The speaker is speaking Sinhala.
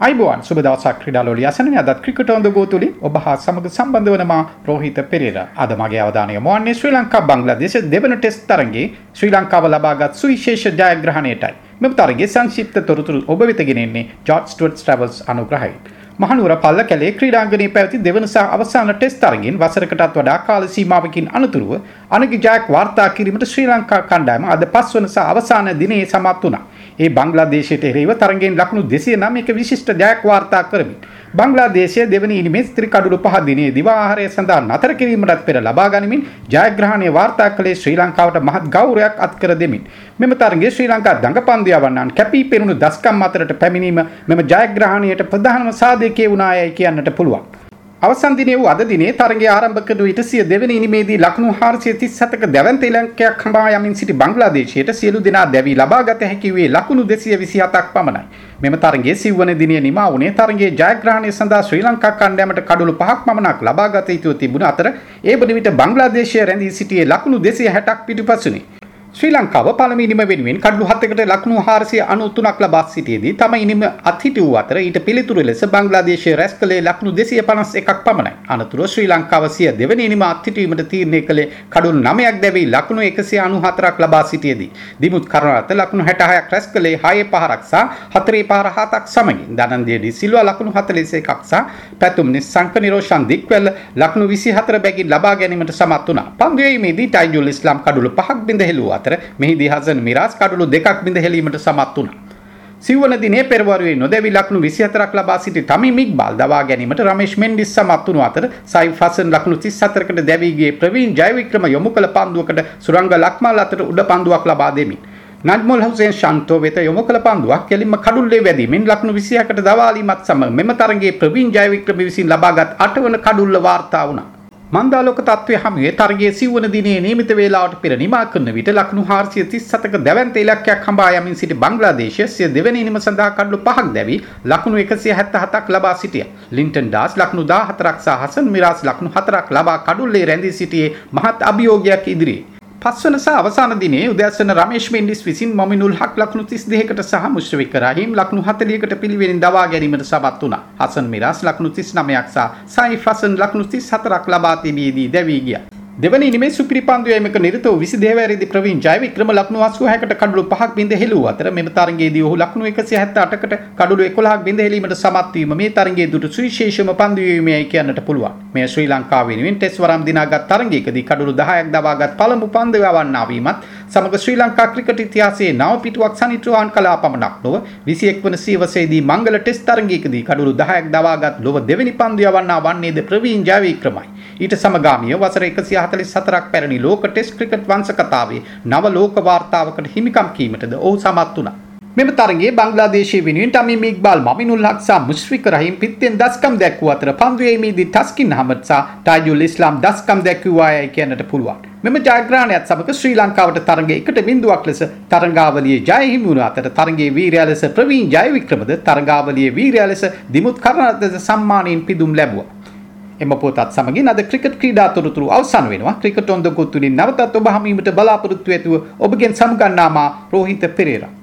අයිබෝන් සුබ දවසක් ක්‍රීඩාලෝලිය අසනන අදත් ක්‍රිකට් ඔන් ද ගෝ තුලින් ඔබ හා සමග සම්බන්ධ වන මා රෝහිත පෙරේරා. අද මගේ අවධානය යොමු වන්නේ ශ්‍රී ලංකා බංග්ලාදේශ දෙවන ටෙස්ට් තරගයේ ශ්‍රී ලංකාව ලබාගත් සුවිශේෂ ජයග්‍රහණයටයි. මෙම තරගයේ සංක්ෂිප්ත තොරතුරු ඔබ වෙත ගෙනෙන්නේ ජෝර්ජ් ස්ටුවර්ට් ට්‍රැවල්ස් අනුග්‍රහයෙන්. මහනුවර පල්ල කැලේ ක්‍රීඩාංගණයේ පැවති දෙවන සහ අවසාන ටෙස්ට් තරගයෙන් වසරකටත් වඩා කාල සීමාවකින් අනතුරුව අනගි ජයක් වාර්තා කිරීමට ශ්‍රී ලංකා කණ්ඩායම අද පස්වන සහ අවසාන දිනයේ සමත් වුණා. ඒ බංග්ලාදේශයට එරෙහිව තරගෙන් ලකුණු 209ක විශිෂ්ට ජයක් වාර්තා කරමින් බංග්ලාදේශය දෙවනි ඉනිමේ ත්‍රිකඩුළු පහ දිනේ දිවාහාරය සඳහා නතර කිරීමටත් පෙර ලබා ගනිමින් ජයග්‍රහණය වාර්තා කළේ ශ්‍රී ලංකාවට මහත් ගෞරවයක් අත්කර දෙමින් මෙම තරගයේ ශ්‍රී ලංකා දඟපන්දු යවන්නන් කැපී පෙනුණු දස්කම් අතරට පැමිණීම මෙම ජයග්‍රහණයට ප්‍රධානම සාධකයේ වුණායයි කියන්නට පුළුවන්. අවසන් දිනේ වූ අද දිනේ තරගය ආරම්භ කළ විට සිය දෙවැනි ඉනිමේදී ලකුණු 437ක දැවැන්ත ඉලක්කයක් හඹා යමින් සිටි බංග්ලාදේශයට සියලු දෙනා දැවි ලබාගත හැකි වූයේ ලකුණු 227ක් පමණයි. මෙම තරගයේ සිව්වන දිනේ නිමා වුණේ තරගයේ ජයග්‍රහණය සඳහා ශ්‍රී ලංකා කණ්ඩායමට කඩුළු පහක් පමණක් ලබාගත යුතු තිබුණ අතර ඒ වන විට බංග්ලාදේශය රැඳී සිටියේ ලකුණු 260ක් පිටුපසුනි. ශ්‍රී ලංකාව පළමු ඉනිම වෙනුවෙන් කඩලු හතකට ලකුණු 493ක් ලබා සිටියේදී තම ඉනිම අත්හිටු වූ අතර ඊට පිළිතුරු ලෙස බංග්ලාදේශය රැස් කළේ ලකුණු 251ක් පමණයි. අනතුරුව ශ්‍රී ලංකාව සිය දෙවැනි ඉනිම අත්හිටීමට තීරණය කළේ කඩලු 9ක් දැවී ලකුණු 194ක් ලබා සිටියේදී දිමුත් කරුණාරත්න ලකුණු 66ක් රැස් කළේ 6 පහරක් සහ 4 පහර 7ක් සමගින් දනන්දිය ඩි සිල්වා ලකුණු 41ක් සහ පැතුම් නිස්සංක නිරෝෂන් දික්වැල්ල ලකුණු 24 බැගින් ලබා ගැනීමට සමත් වුණා. පන්දුවේමේදී ටයිජුල් ඉස්ලාම් කඩුළු 5ක් බිඳ හෙළුවා අතර මෙහිදී හසන් මිරාස් කඩුළු දෙකක් බිඳ හෙලීමට සමත් වුණා. සිව්වන දිනේ පෙරවරුවේ නොදැවි ලකුණු 24ක් ලබා සිටි තමිම් ඉක්බාල් දවා ගැනීමට රමේෂ් මෙන්ඩිස් සමත් වුණු අතර සයිෆ් හසන් ලකුණු 34කට දැවී ගියේ ප්‍රවීන් ජයවික්‍රම යොමු කළ පන්දුවකට සුරංග ලක්මාල් අතර උඩ පන්දුවක් ලබා දෙමින් නජ්මුල් හුසේන් ශාන්තෝ වෙත යොමු කළ පන්දුවක් කෙලින්ම කඩුල්ලේ වැදීමෙන් ලකුණු 26කට දවාලීමත් සමග මෙම තරගයේ ප්‍රවීන් ජයවික්‍රම විසින් ලබාගත් 8 වන කඩුල්ල වාර්තා වුණා. මන්දාලෝක තත්ත්වය හමුවේ තරගයේ සිව්වන දිනේ නියමිත වේලාවට පෙර නිමා කරන විට ලකුණු 437ක දැවැන්ත ඉලක්කයක් හඹා යමින් සිටි බංග්ලාදේශය සිය දෙවැනි ඉනිම සඳහා කඩලු පහක් දැවි ලකුණු 177ක් ලබා සිටියා. ලින්ටන් ඩාස් ලකුණු 14ක් සහ හසන් මිරාස් ලකුණු 4ක් ලබා කඩුල්ලේ රැඳී සිටියේ මහත් අභියෝගයක් ඉදිරියේ. පස්වන සහ අවසාන දිනේ උදෑසන රමේෂ් මෙන්ඩිස් විසින් මොමිනුල් හක් ලකුණු 32කට සහ මුෂ්ෆික් රහීම් ලකුණු 40කට පිළිවෙලින් දවා ගැනීමට සමත් වුණා. හසන් මිරාස් ලකුණු 39ක් සහ සයිෆ් හසන් ලකුණු 34ක් ලබා තිබීදී දැවී ගියා. දෙවනි ඉනිමේ සුපිරි පන්දුවීමක නිරත වූ 22 වැරිදි ප්‍රවීන් ජයවික්‍රම ලකුණු 86කට කඩලු 5ක් බිඳ හෙළුව අතර මෙම තරගයේදී ඔහු ලකුණු 178කට කඩලු 11ක් බිඳ හෙලීමට සමත් වීම මේ තරගයේ දුටු සුවිශේෂම පන්දුවීමයි කියන්නට පුළුවන්. මේ ශ්‍රී ලංකාව වෙනුවෙන් ටෙස්ට් වරම් දිනාගත් තරගයකදී කඩලු 10ක් දවාගත් පළමු පන්දු යවන්නා වීමත් සමග ශ්‍රී ලංකා ක්‍රිකට් ඉතිහාසයේ නව පිටුවක් සනිටුවාන් කලා පමණක් නොව 21 වන සියවසේදී මංගල ටෙස්ට් තරගයකදී කඩලු 10ක් දවාගත් ලොව දෙවෙනි පන්දු යවන්නා වන්නේද ප්‍රවීන් ජයවික්‍රමයි. ඊට සමගාමීව වසර 144ක් පැරණි ලෝක ටෙස්ට් ක්‍රිකට් වංශ කතාවේ නව ලෝක වාර්තාවකට හිමිකම් කීමටද ඔහු සමත් වුණා. මෙම තරගයේ බංග්ලාදේශයේ වෙනුවෙන් තමීම් ඉක්බාල් මමිනුල් හක් සහ මුෂ්ෆික් රහීම් පිත්තෙන් දස්කම් දැක්වූ අතර පන්දුවේමේදී තස්කින් අහමඩ් සහ ටයිජුල් ඉස්ලාම් දස්කම් දැක්වුවායයි කියන්නට පුළුවන්. මෙම ජයග්‍රහණයත් සමග ශ්‍රී ලංකාවට තරගයේ එකට බිඳුවක් ලෙස තරඟාවලියේ ජය හිමි වුණු අතර තරගයේ වීරයා ලෙස ප්‍රවීන් ජයවික්‍රමද තරඟාවලියේ වීරයා ලෙස දිමුත් කරුණාරත්න සම්මානයෙන් පිදුම් ලැබුවා. එම පොතත් සමගින් අද ක්‍රිකට් ක්‍රීඩා තොරතුරු අවසන් වෙනවා. ක්‍රිකට් ඔන් ද ගොතුලින් නැවතත් ඔබ හමුවීමට බලාපොරොත්තු ඇතුව ඔබගෙන් සමුගන්නාමා රෝහිත පෙරේරා